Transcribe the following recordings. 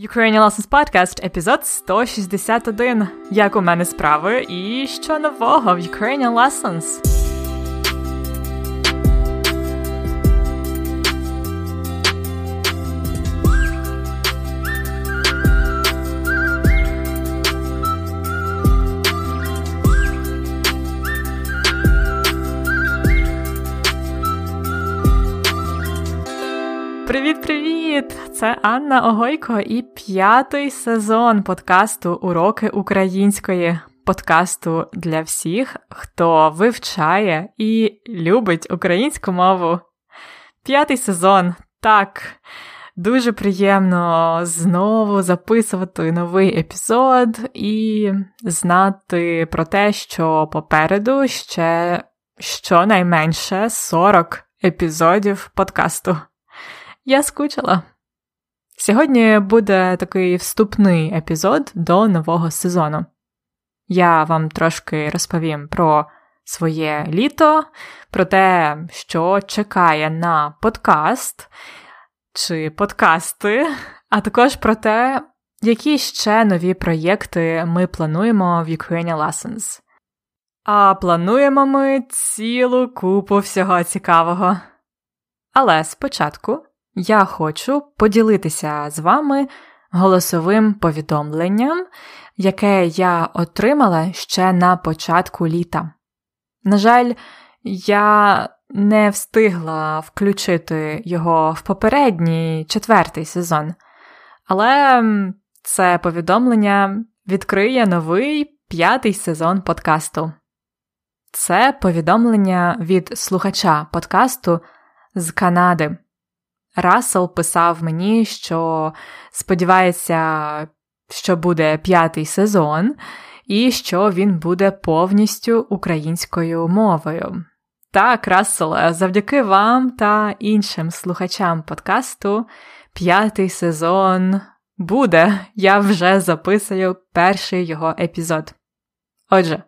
Ukrainian Lessons Podcast, епізод 161. Як у мене справи і що нового в Ukrainian Lessons? Це Анна Огойко і п'ятий сезон подкасту Уроки української подкасту для всіх, хто вивчає і любить українську мову. П'ятий сезон. Так, дуже приємно знову записувати новий епізод і знати про те, що попереду ще щонайменше 40 епізодів подкасту. Я скучила. Сьогодні буде такий вступний епізод до нового сезону. Я вам трошки розповім про своє літо, про те, що чекає на подкаст чи подкасти, а також про те, які ще нові проєкти ми плануємо в Ukrainian Lessons. А плануємо ми цілу купу всього цікавого. Але спочатку я хочу поділитися з вами голосовим повідомленням, яке я отримала ще на початку літа. На жаль, я не встигла включити його в попередній четвертий сезон, але це повідомлення відкриє новий п'ятий сезон подкасту. Це повідомлення від слухача подкасту з Канади. Рассел писав мені, що сподівається, що буде п'ятий сезон, і що він буде повністю українською мовою. Так, Расселе, завдяки вам та іншим слухачам подкасту, п'ятий сезон буде. Я вже записую перший його епізод. Отже,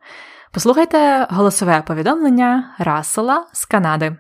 послухайте голосове повідомлення Рассела з Канади.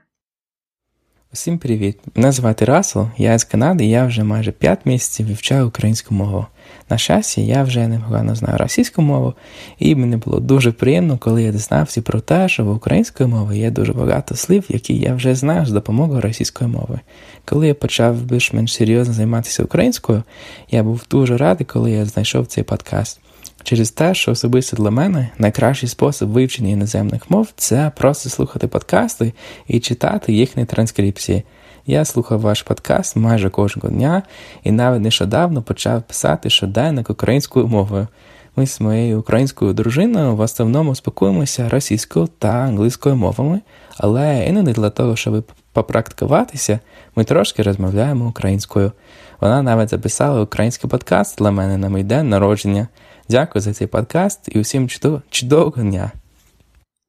Усім привіт! Мене звати Расл, я з Канади, я вже майже 5 місяців вивчаю українську мову. На щастя, я вже непогано знаю російську мову, і мені було дуже приємно, коли я дізнався про те, що в української мови є дуже багато слів, які я вже знаю з допомогою російської мови. Коли я почав більш-менш серйозно займатися українською, я був дуже радий, коли я знайшов цей подкаст. Через те, що особисто для мене найкращий спосіб вивчення іноземних мов це просто слухати подкасти і читати їхні транскрипції. Я слухав ваш подкаст майже кожного дня і навіть нещодавно почав писати щоденник українською мовою. Ми з моєю українською дружиною в основному спілкуємося російською та англійською мовами, але іноді для того, щоб попрактикуватися, ми трошки розмовляємо українською. Вона навіть записала український подкаст для мене на мій день народження. Дякую за цей подкаст і усім чудового дня.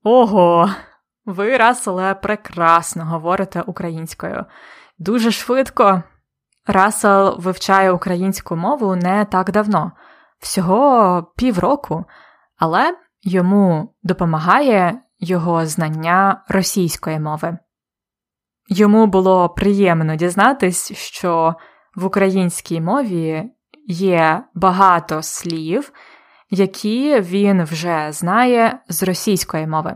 Ого, ви, Раселе, прекрасно говорите українською. Дуже швидко. Расел вивчає українську мову не так давно, всього півроку, але йому допомагає його знання російської мови. Йому було приємно дізнатись, що в українській мові є багато слів, які він вже знає з російської мови.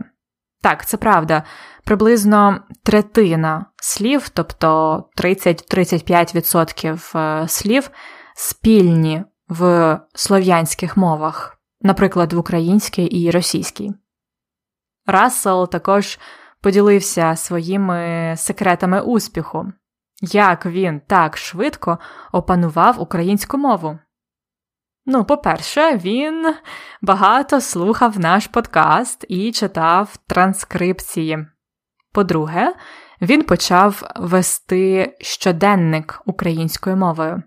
Так, це правда, приблизно третина слів, тобто 30-35% е, слів, спільні в слов'янських мовах, наприклад, в українській і російській. Рассел також поділився своїми секретами успіху, як він так швидко опанував українську мову. Ну, по-перше, він багато слухав наш подкаст і читав транскрипції. По-друге, він почав вести щоденник українською мовою.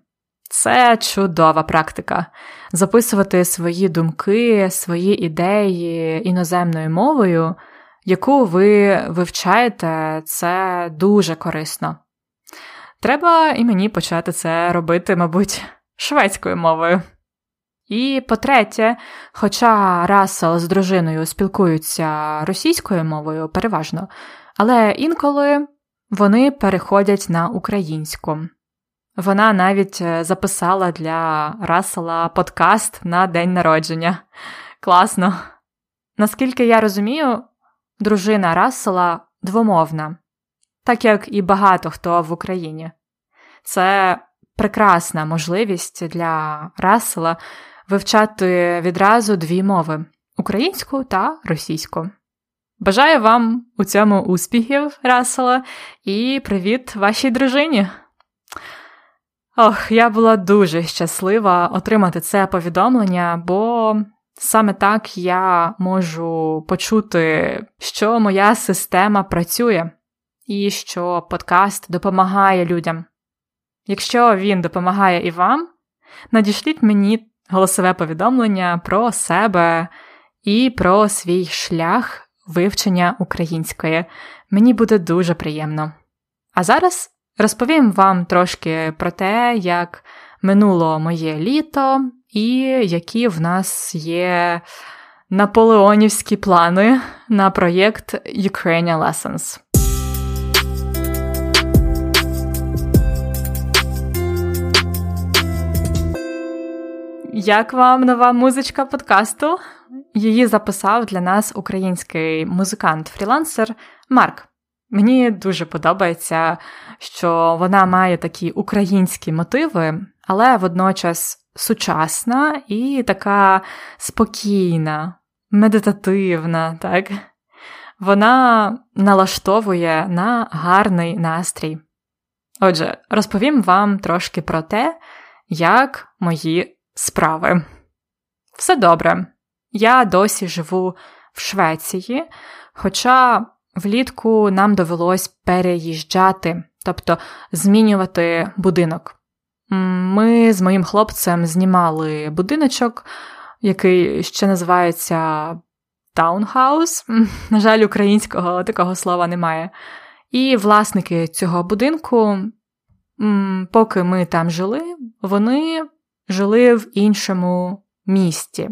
Це чудова практика. Записувати свої думки, свої ідеї іноземною мовою, яку ви вивчаєте, це дуже корисно. Треба і мені почати це робити, мабуть, шведською мовою. І по-третє, хоча Рассел з дружиною спілкуються російською мовою переважно, але інколи вони переходять на українську. Вона навіть е, записала для Рассела подкаст на день народження. Класно. Наскільки я розумію, дружина Рассела двомовна, так як і багато хто в Україні. Це прекрасна можливість для Рассела вивчати відразу дві мови українську та російську. Бажаю вам у цьому успіхів, Рассела, і привіт вашій дружині! Ох, я була дуже щаслива отримати це повідомлення, бо саме так я можу почути, що моя система працює, і що подкаст допомагає людям. Якщо він допомагає і вам, надішліть мені голосове повідомлення про себе і про свій шлях вивчення української. Мені буде дуже приємно. А зараз розповім вам трошки про те, як минуло моє літо і які в нас є наполеонівські плани на проєкт Ukrainian Lessons. Як вам нова музичка подкасту? Її записав для нас український музикант-фрілансер Марк. Мені дуже подобається, що вона має такі українські мотиви, але водночас сучасна і така спокійна, медитативна, так? Вона налаштовує на гарний настрій. Отже, розповім вам трошки про те, як мої справи. Все добре. Я досі живу в Швеції, хоча влітку нам довелось переїжджати, тобто змінювати будинок. Ми з моїм хлопцем знімали будиночок, який ще називається таунхаус. На жаль, українського такого слова немає. І власники цього будинку, поки ми там жили, вони жили в іншому місті.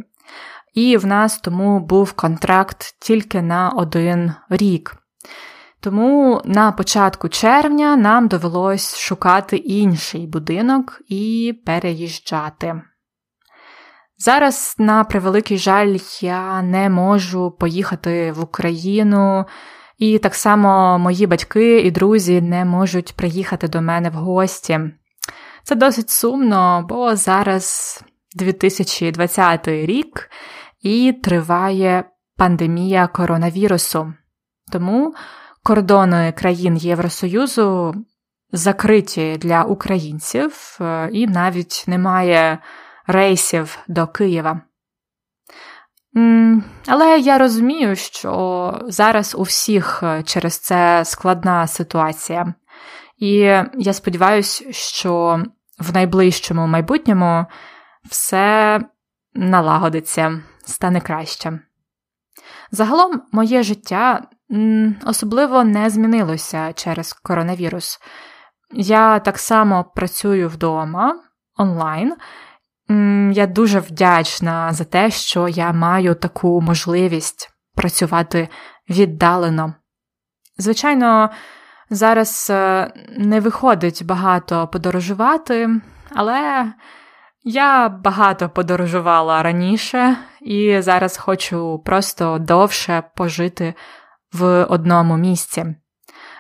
І в нас тому був контракт тільки на один рік. Тому на початку червня нам довелось шукати інший будинок і переїжджати. Зараз, на превеликий жаль, я не можу поїхати в Україну, і так само мої батьки і друзі не можуть приїхати до мене в гості. Це досить сумно, бо зараз 2020 рік і триває пандемія коронавірусу. Тому кордони країн Євросоюзу закриті для українців, е, і навіть немає рейсів до Києва. Але я розумію, що зараз у всіх е, через це складна ситуація. І я сподіваюся, що в найближчому майбутньому все налагодиться, стане краще. Загалом, моє життя особливо не змінилося через коронавірус. Я так само працюю вдома онлайн. Я дуже вдячна за те, що я маю таку можливість працювати віддалено. Звичайно, зараз е, не виходить багато подорожувати, але я багато подорожувала раніше і зараз хочу просто довше пожити в одному місці.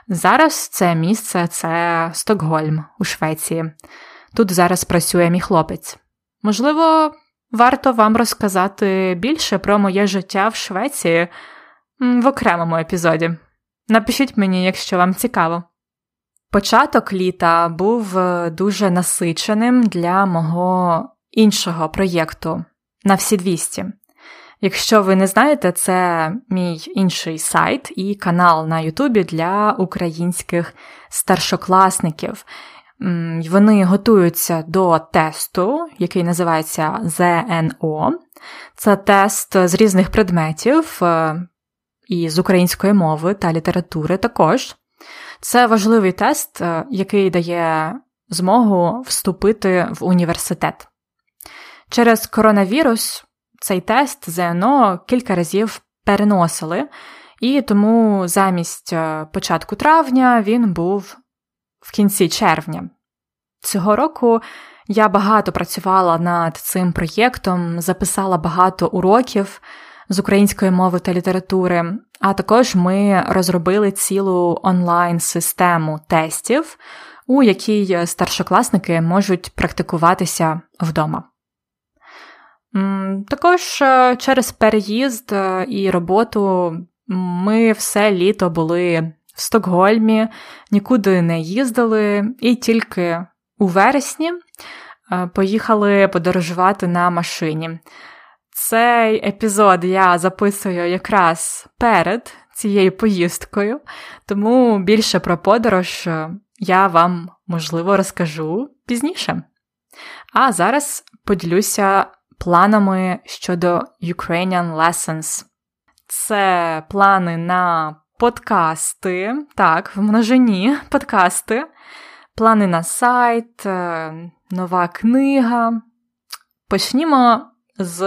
Зараз це місце це Стокгольм у Швеції. Тут зараз працює мій хлопець. Можливо, варто вам розказати більше про моє життя в Швеції в окремому епізоді. Напишіть мені, якщо вам цікаво. Початок літа був е, дуже насиченим для мого іншого проєкту на всі 200. Якщо ви не знаєте, це мій інший сайт і канал на Ютубі для українських старшокласників. Вони готуються до тесту, який називається ЗНО. Це тест з різних предметів е, і з української мови та літератури також. Це важливий тест, е, який дає змогу вступити в університет. Через коронавірус цей тест ЗНО кілька разів переносили, і тому замість е, початку травня він був в кінці червня. Цього року я багато працювала над цим проєктом, записала багато уроків з української мови та літератури, а також ми розробили цілу онлайн-систему тестів, у якій старшокласники можуть практикуватися вдома. Також е, через переїзд е, і роботу ми все літо були в Стокгольмі, нікуди не їздили, і тільки у вересні е, поїхали подорожувати на машині. Цей епізод я записую якраз перед цією поїздкою, тому більше про подорож я вам, можливо, розкажу пізніше. А зараз поділюся планами щодо Ukrainian Lessons. Це плани на подкасти, так, в множині подкасти, плани на сайт, е, нова книга. Почнімо з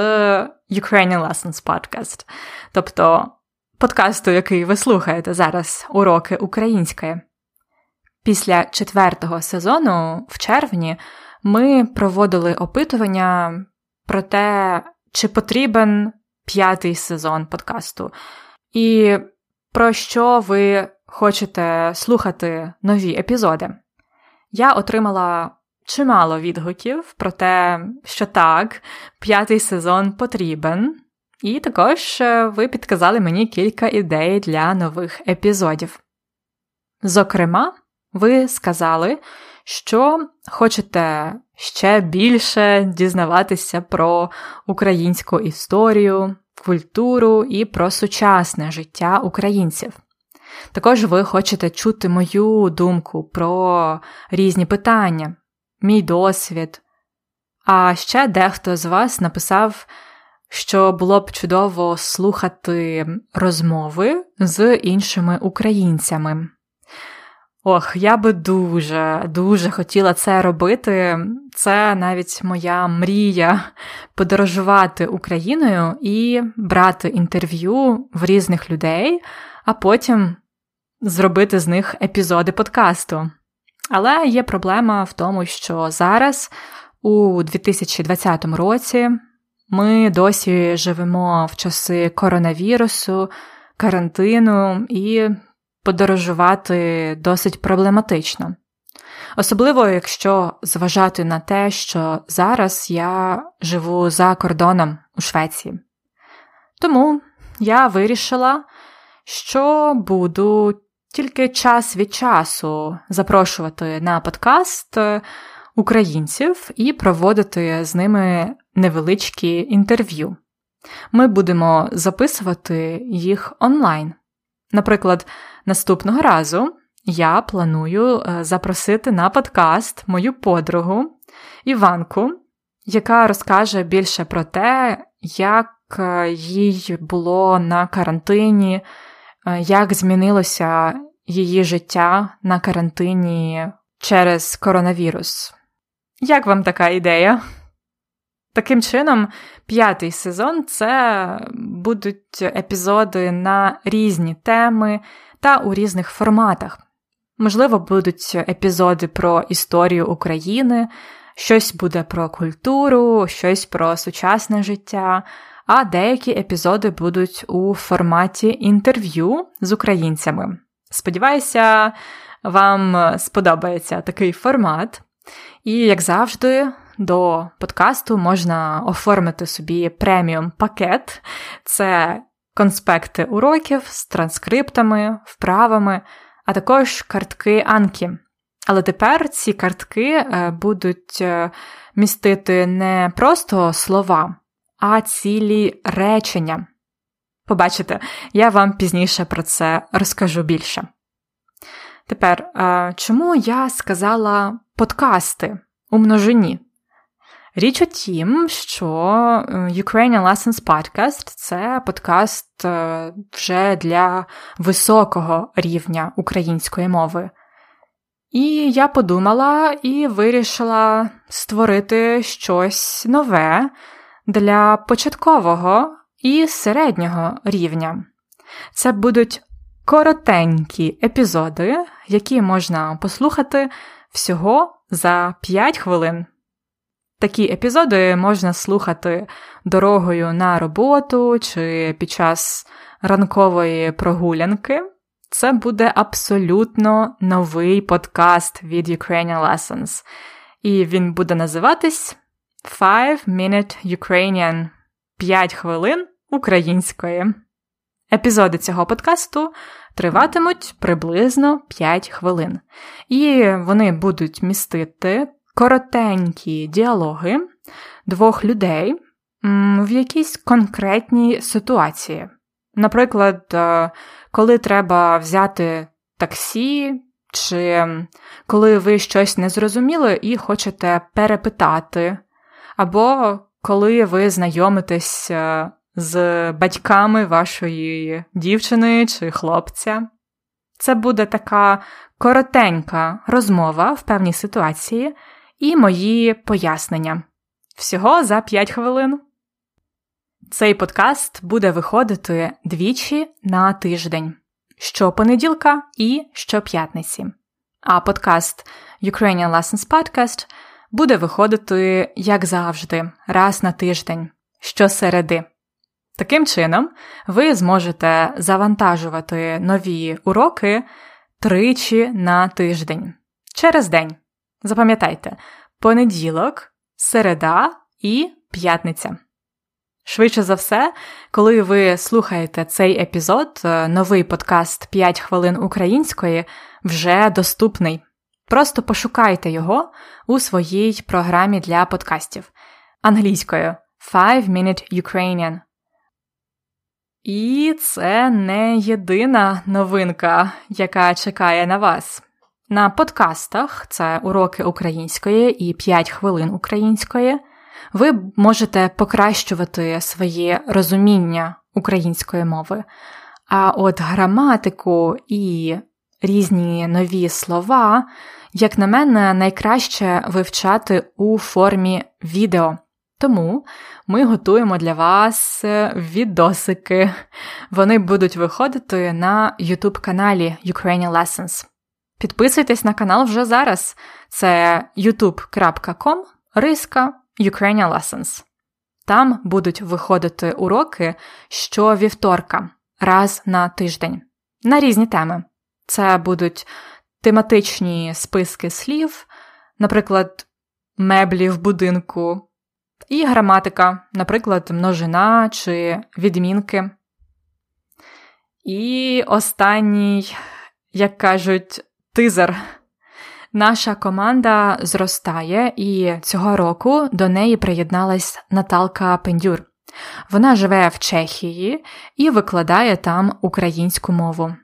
Ukrainian Lessons Podcast, тобто подкасту, який ви слухаєте зараз, уроки української. Після четвертого сезону в червні ми проводили опитування про те, чи потрібен п'ятий сезон подкасту, і про що ви хочете слухати нові епізоди. Я отримала чимало відгуків про те, що так, п'ятий сезон потрібен, і також е, ви підказали мені кілька ідей для нових епізодів. Зокрема, ви сказали, що хочете ще більше дізнаватися про українську історію, культуру і про сучасне життя українців. Також ви хочете чути мою думку про різні питання, мій досвід. А ще дехто з вас написав, що було б чудово слухати розмови з іншими українцями. Ох, я би дуже, дуже хотіла це робити. Це навіть моя мрія подорожувати Україною і брати інтерв'ю в різних людей, а потім зробити з них епізоди подкасту. Але є проблема в тому, що зараз, у 2020 році, ми досі живемо в часи коронавірусу, карантину і подорожувати досить проблематично. Особливо, якщо зважати на те, що зараз я живу за кордоном у Швеції. Тому я вирішила, що буду тільки час від часу запрошувати на подкаст українців і проводити з ними невеличкі інтерв'ю. Ми будемо записувати їх онлайн. Наприклад, наступного разу я планую е, запросити на подкаст мою подругу Іванку, яка розкаже більше про те, як е, їй було на карантині, е, як змінилося її життя на карантині через коронавірус. Як вам така ідея? Таким чином, п'ятий сезон це будуть епізоди на різні теми та у різних форматах. Можливо, будуть епізоди про історію України, щось буде про культуру, щось про сучасне життя, а деякі епізоди будуть у форматі інтерв'ю з українцями. Сподіваюся, вам сподобається такий формат. І, як завжди, до подкасту можна оформити собі преміум пакет. Це конспекти уроків з транскриптами, вправами, а також картки Анкі. Але тепер ці картки е, будуть е, містити не просто слова, а цілі речення. Побачите, я вам пізніше про це розкажу більше. Тепер, е, чому я сказала подкасти у множині? Річ у тім, що е, Ukrainian Lessons Podcast це подкаст е, вже для високого рівня української мови. І я подумала і вирішила створити щось нове для початкового і середнього рівня. Це будуть коротенькі епізоди, які можна послухати всього за 5 хвилин. Такі епізоди можна слухати дорогою на роботу чи під час ранкової прогулянки. Це буде абсолютно новий подкаст від Ukrainian Lessons. І він буде називатись Five Minute Ukrainian 5 хвилин української. Епізоди цього подкасту триватимуть приблизно 5 хвилин, і вони будуть містити коротенькі діалоги двох людей в якійсь конкретній ситуації. Наприклад, е, коли треба взяти таксі, чи коли ви щось не зрозуміли і хочете перепитати, або коли ви знайомитесь е, з батьками вашої дівчини чи хлопця. Це буде така коротенька розмова в певній ситуації і мої пояснення. Всього за 5 хвилин. Цей подкаст буде виходити двічі на тиждень щопонеділка і щоп'ятниці. А подкаст Ukrainian Lessons Podcast буде виходити, як завжди, раз на тиждень, щосереди. Таким чином, ви зможете завантажувати нові уроки тричі на тиждень через день. Запам'ятайте, понеділок, середа і п'ятниця. Швидше за все, коли ви слухаєте цей епізод, е, новий подкаст 5 хвилин української вже доступний. Просто пошукайте його у своїй програмі для подкастів англійською 5 Minute Ukrainian. І це не єдина новинка, яка чекає на вас. На подкастах це уроки української і 5 хвилин української. Ви можете покращувати своє розуміння української мови. А от граматику і різні нові слова, як на мене, найкраще вивчати у формі відео. Тому ми готуємо для вас відосики. Вони будуть виходити на YouTube каналі Ukrainian Lessons. Підписуйтесь на канал вже зараз. Це youtube.com риска Ukrainian Lessons. Там будуть виходити уроки щовівторка, раз на тиждень, на різні теми. Це будуть тематичні списки слів, наприклад, меблі в будинку, і граматика, наприклад, множина чи відмінки. І останній, як кажуть, тизер. Наша команда зростає, і цього року до неї приєдналась Наталка Пендюр. Вона живе в Чехії і викладає там українську мову.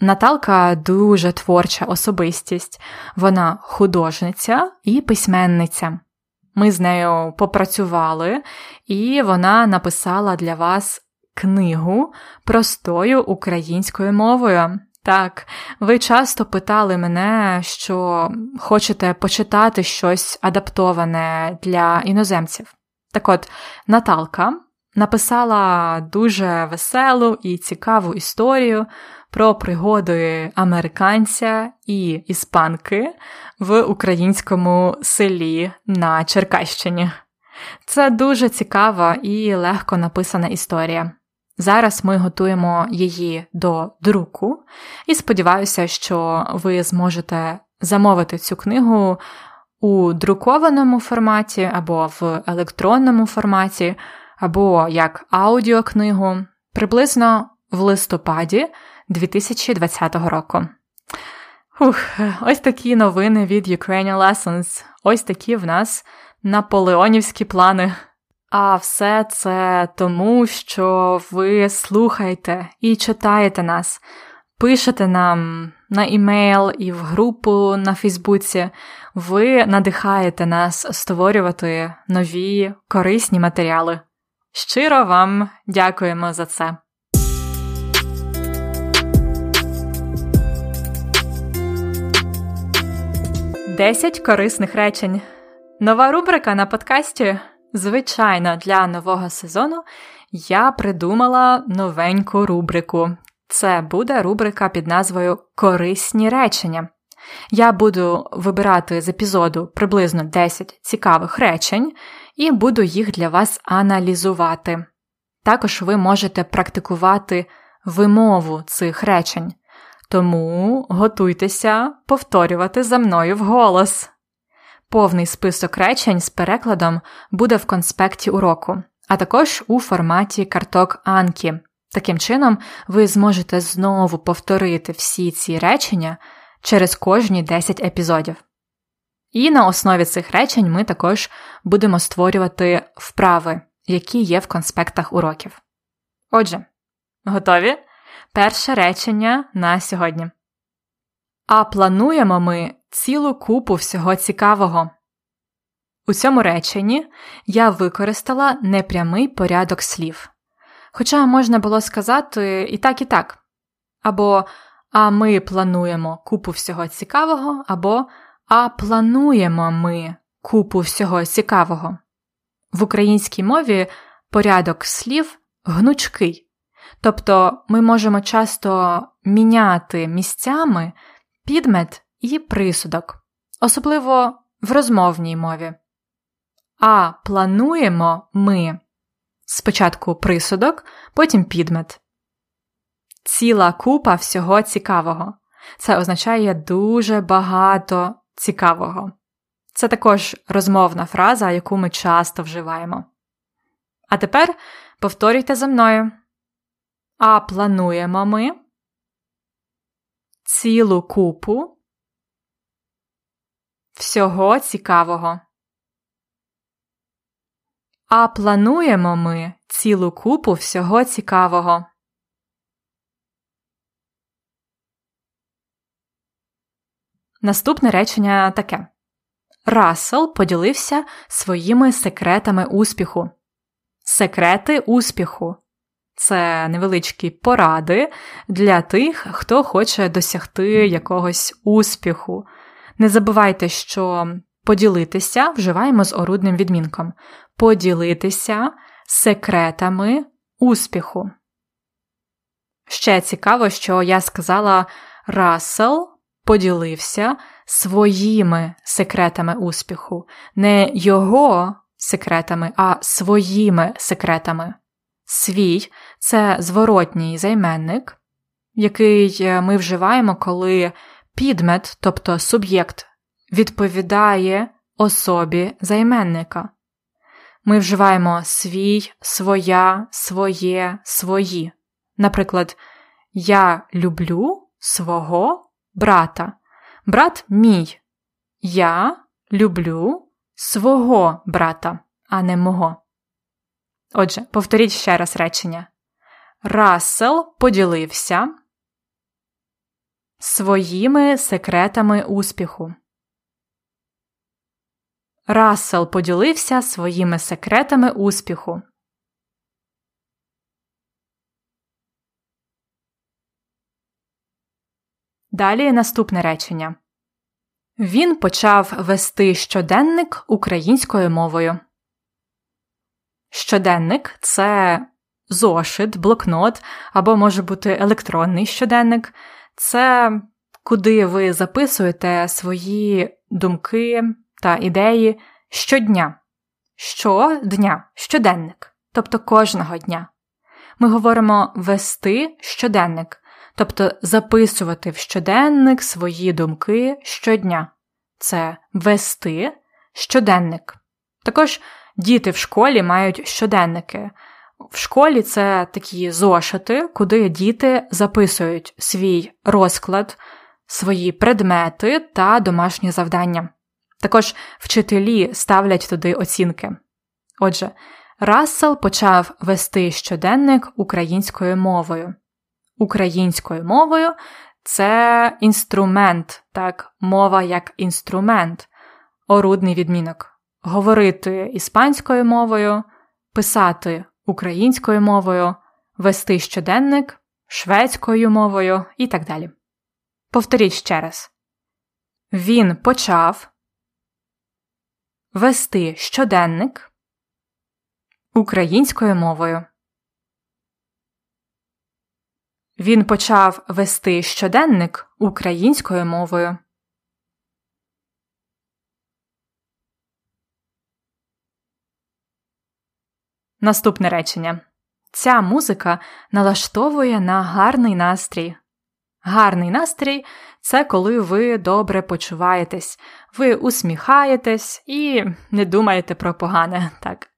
Наталка дуже творча особистість, вона художниця і письменниця. Ми з нею попрацювали, і вона написала для вас книгу простою українською мовою. Так, ви часто питали мене, що хочете почитати щось адаптоване для іноземців. Так от, Наталка написала дуже веселу і цікаву історію про пригоди американця і іспанки в українському селі на Черкащині. Це дуже цікава і легко написана історія. Зараз ми готуємо її до друку, і сподіваюся, що ви зможете замовити цю книгу у друкованому форматі або в електронному форматі, або як аудіокнигу приблизно в листопаді 2020 року. Ух, Ось такі новини від Ukrainian Lessons. Ось такі в нас наполеонівські плани. А все це тому, що ви слухаєте і читаєте нас, пишете нам на імейл і в групу на Фейсбуці. Ви надихаєте нас створювати нові корисні матеріали. Щиро вам дякуємо за це. Десять корисних речень. Нова рубрика на подкасті. Звичайно, для нового сезону я придумала новеньку рубрику. Це буде рубрика під назвою Корисні речення. Я буду вибирати з епізоду приблизно 10 цікавих речень і буду їх для вас аналізувати. Також ви можете практикувати вимову цих речень, тому готуйтеся повторювати за мною вголос. Повний список речень з перекладом буде в конспекті уроку, а також у форматі карток Анкі. Таким чином, ви зможете знову повторити всі ці речення через кожні 10 епізодів. І на основі цих речень ми також будемо створювати вправи, які є в конспектах уроків. Отже, готові? Перше речення на сьогодні. А плануємо ми цілу купу всього цікавого. У цьому реченні я використала непрямий порядок слів. Хоча можна було сказати і так, і так. Або А ми плануємо купу всього цікавого, або А плануємо ми купу всього цікавого. В українській мові порядок слів гнучкий, тобто ми можемо часто міняти місцями підмет і присудок, особливо в розмовній мові. А плануємо ми спочатку присудок, потім підмет. Ціла купа всього цікавого. Це означає дуже багато цікавого. Це також розмовна фраза, яку ми часто вживаємо. А тепер повторюйте за мною. А плануємо ми цілу купу всього цікавого. А плануємо ми цілу купу всього цікавого. Наступне речення таке Рассел поділився своїми секретами успіху. Секрети успіху це невеличкі поради для тих, хто хоче досягти якогось успіху. Не забувайте, що поділитися вживаємо з орудним відмінком. Поділитися секретами успіху. Ще цікаво, що я сказала Рассел поділився своїми секретами успіху, не його секретами, а своїми секретами. Свій це зворотній займенник, який е, ми вживаємо, коли підмет, тобто суб'єкт, відповідає особі займенника. Ми вживаємо свій, своя, своє, свої. Наприклад, я люблю свого брата. Брат мій. Я люблю свого брата, а не мого. Отже, повторіть ще раз речення. Рассел поділився своїми секретами успіху. Рассел поділився своїми секретами успіху. Далі наступне речення. Він почав вести щоденник українською мовою. Щоденник це зошит, блокнот або може бути електронний щоденник. Це куди ви записуєте свої думки та ідеї щодня. Щодня, щоденник, тобто кожного дня. Ми говоримо вести щоденник, тобто записувати в щоденник свої думки щодня. Це вести щоденник. Також діти в школі мають щоденники. В школі це такі зошити, куди діти записують свій розклад, свої предмети та домашні завдання. Також вчителі ставлять туди оцінки. Отже, Рассел почав вести щоденник українською мовою. Українською мовою це інструмент, так, мова як інструмент, орудний відмінок. Говорити іспанською мовою, писати українською мовою, вести щоденник шведською мовою і так далі. Повторіть ще раз. Він почав вести щоденник українською мовою. Він почав вести щоденник українською мовою. Наступне речення. Ця музика налаштовує на гарний настрій. Гарний настрій це коли ви добре почуваєтесь, ви усміхаєтесь і не думаєте про погане. так.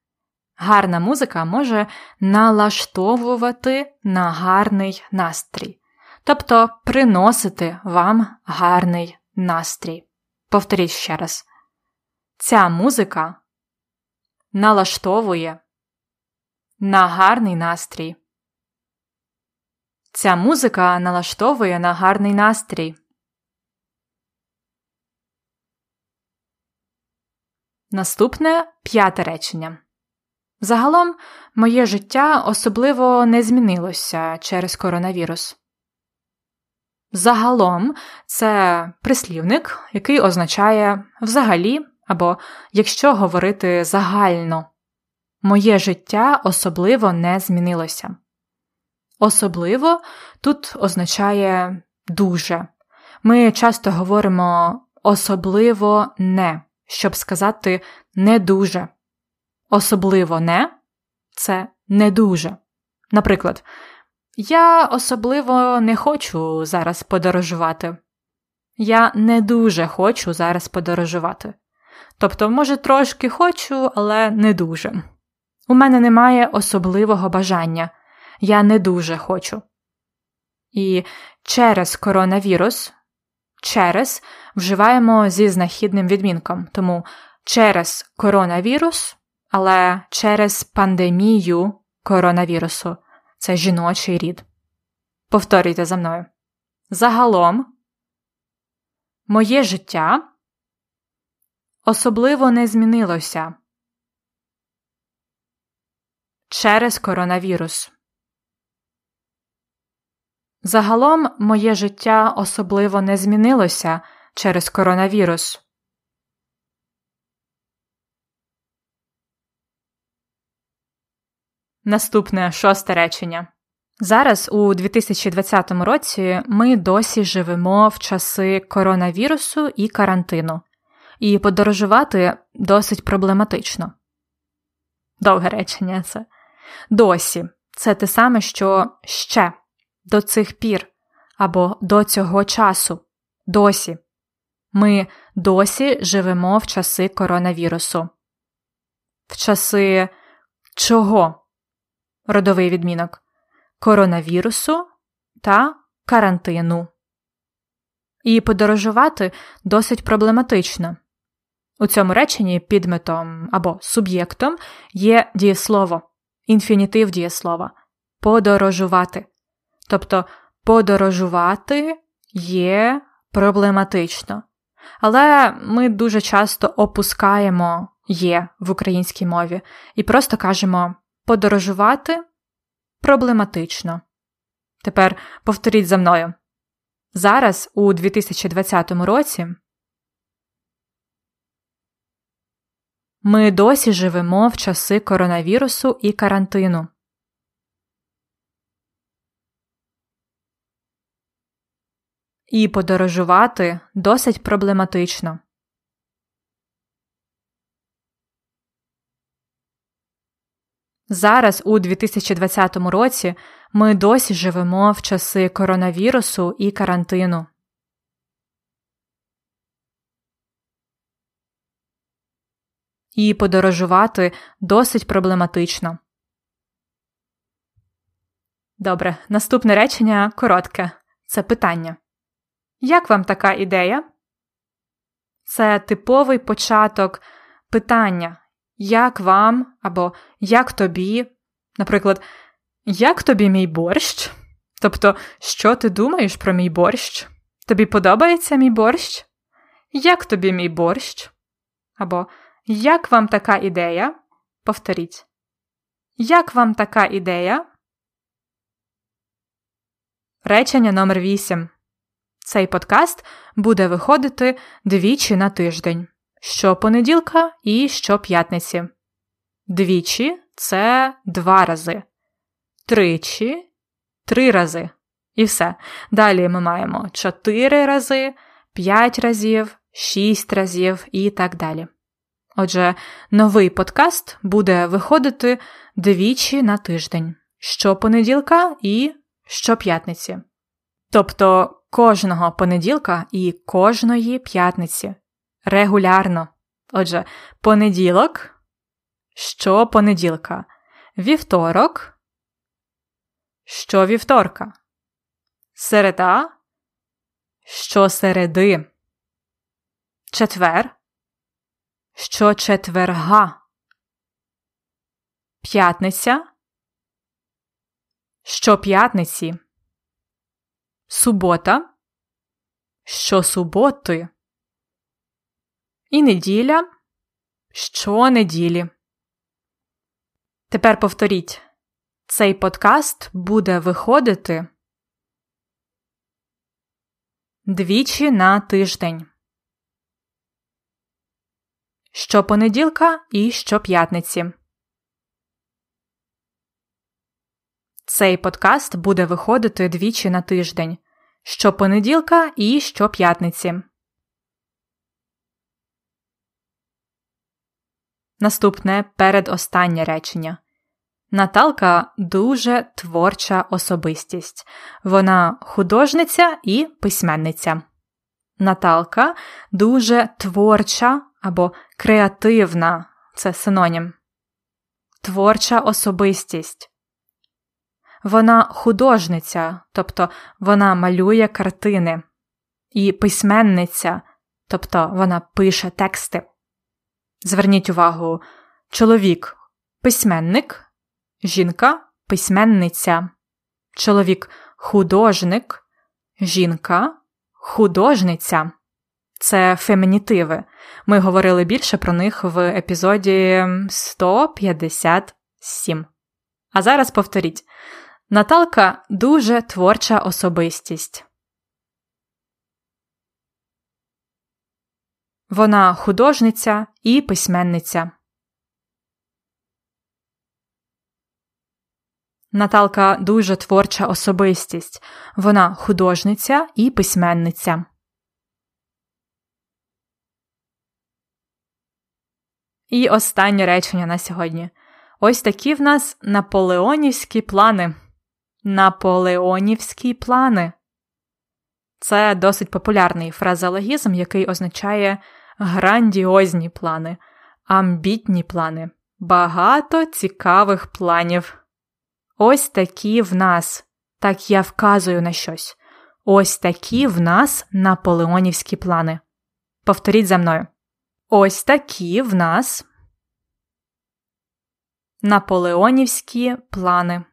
Гарна музика може налаштовувати на гарний настрій, тобто приносити вам гарний настрій. Повторіть ще раз. Ця музика налаштовує на гарний настрій. Ця музика налаштовує на гарний настрій. Наступне п'яте речення. Загалом, моє життя особливо не змінилося через коронавірус. Загалом це прислівник, який означає взагалі або якщо говорити загально. Моє життя особливо не змінилося. Особливо тут означає дуже. Ми часто говоримо особливо не, щоб сказати не дуже. Особливо не це не дуже. Наприклад, я особливо не хочу зараз подорожувати. Я не дуже хочу зараз подорожувати. Тобто, може, трошки хочу, але не дуже. У мене немає особливого бажання. Я не дуже хочу. І через коронавірус через вживаємо зі знахідним відмінком. Тому через коронавірус, але через пандемію коронавірусу це жіночий рід. Повторюйте за мною. Загалом, моє життя особливо не змінилося через коронавірус. Загалом моє життя особливо не змінилося через коронавірус. Наступне шосте речення. Зараз, у 2020 році, ми досі живемо в часи коронавірусу і карантину, і подорожувати досить проблематично. Довге речення це. Досі це те саме, що ще до цих пір або до цього часу. Досі. Ми досі живемо в часи коронавірусу. В часи чого? Родовий відмінок коронавірусу та карантину. І подорожувати досить проблематично. У цьому реченні підметом або суб'єктом є дієслово, інфінітив дієслова подорожувати. Тобто подорожувати є проблематично. Але ми дуже часто опускаємо є в українській мові і просто кажемо подорожувати проблематично. Тепер повторіть за мною. Зараз, у 2020 році, ми досі живемо в часи коронавірусу і карантину. І подорожувати досить проблематично. Зараз, у 2020 році, ми досі живемо в часи коронавірусу і карантину. І подорожувати досить проблематично. Добре, наступне речення коротке. Це питання. Як вам така ідея? Це типовий початок питання, як вам або як тобі, наприклад, як тобі мій борщ? Тобто, що ти думаєш про мій борщ? Тобі подобається мій борщ? Як тобі мій борщ? Або як вам така ідея? Повторіть. Як вам така ідея? Речення номер 8 Цей подкаст буде виходити двічі на тиждень щопонеділка і щоп'ятниці. Двічі це два рази, тричі три рази. І все. Далі ми маємо чотири рази, п'ять разів, шість разів і так далі. Отже, новий подкаст буде виходити двічі на тиждень щопонеділка і щоп'ятниці. Тобто кожного понеділка і кожної п'ятниці. Регулярно. Отже, понеділок, щопонеділка, вівторок, щовівторка, середа, щосереди, четвер, щочетверга, п'ятниця, щоп'ятниці, субота, щосуботи і неділя? Щонеділі. Тепер повторіть, цей подкаст буде виходити двічі на тиждень. Щопонеділка і щоп'ятниці. Цей подкаст буде виходити двічі на тиждень. Щопонеділка і щоп'ятниці. Наступне передостаннє речення. Наталка дуже творча особистість. Вона художниця і письменниця. Наталка дуже творча або креативна це синонім. Творча особистість. Вона художниця, тобто вона малює картини, і письменниця, тобто вона пише тексти. Зверніть увагу, чоловік письменник, жінка письменниця, чоловік художник, жінка художниця. Це фемінітиви. Ми говорили більше про них в епізоді 157. А зараз повторіть: Наталка дуже творча особистість. Вона художниця і письменниця. Наталка дуже творча особистість. Вона художниця і письменниця. І останнє речення на сьогодні. Ось такі в нас наполеонівські плани. Наполеонівські плани. Це досить популярний фразеологізм, який означає грандіозні плани, амбітні плани, багато цікавих планів. Ось такі в нас, так я вказую на щось. Ось такі в нас наполеонівські плани. Повторіть за мною. Ось такі в нас наполеонівські плани.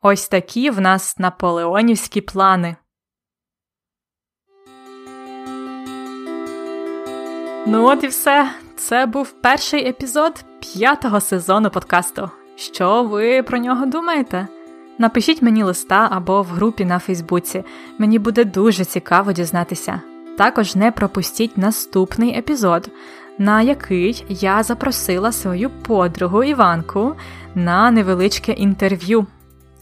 Ось такі в нас наполеонівські плани. Ну, от і все. Це був перший епізод п'ятого сезону подкасту. Що ви про нього думаєте? Напишіть мені листа або в групі на Фейсбуці. Мені буде дуже цікаво дізнатися. Також не пропустіть наступний епізод, на який я запросила свою подругу Іванку на невеличке інтерв'ю.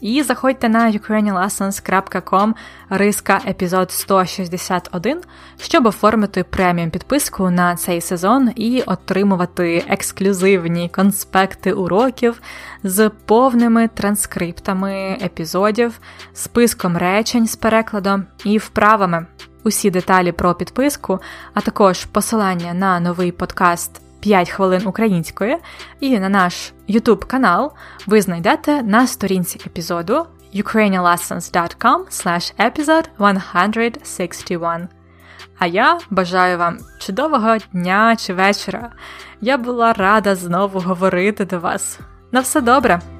І заходьте на ukrainianlessons.com риска епізод 161, щоб оформити преміум підписку на цей сезон і отримувати ексклюзивні конспекти уроків з повними транскриптами епізодів, списком речень з перекладом і вправами. Усі деталі про підписку, а також посилання на новий подкаст 5 хвилин української і на наш YouTube канал ви знайдете на сторінці епізоду ukrainianlessons.com episode 161. А я бажаю вам чудового дня чи вечора. Я була рада знову говорити до вас. На все добре!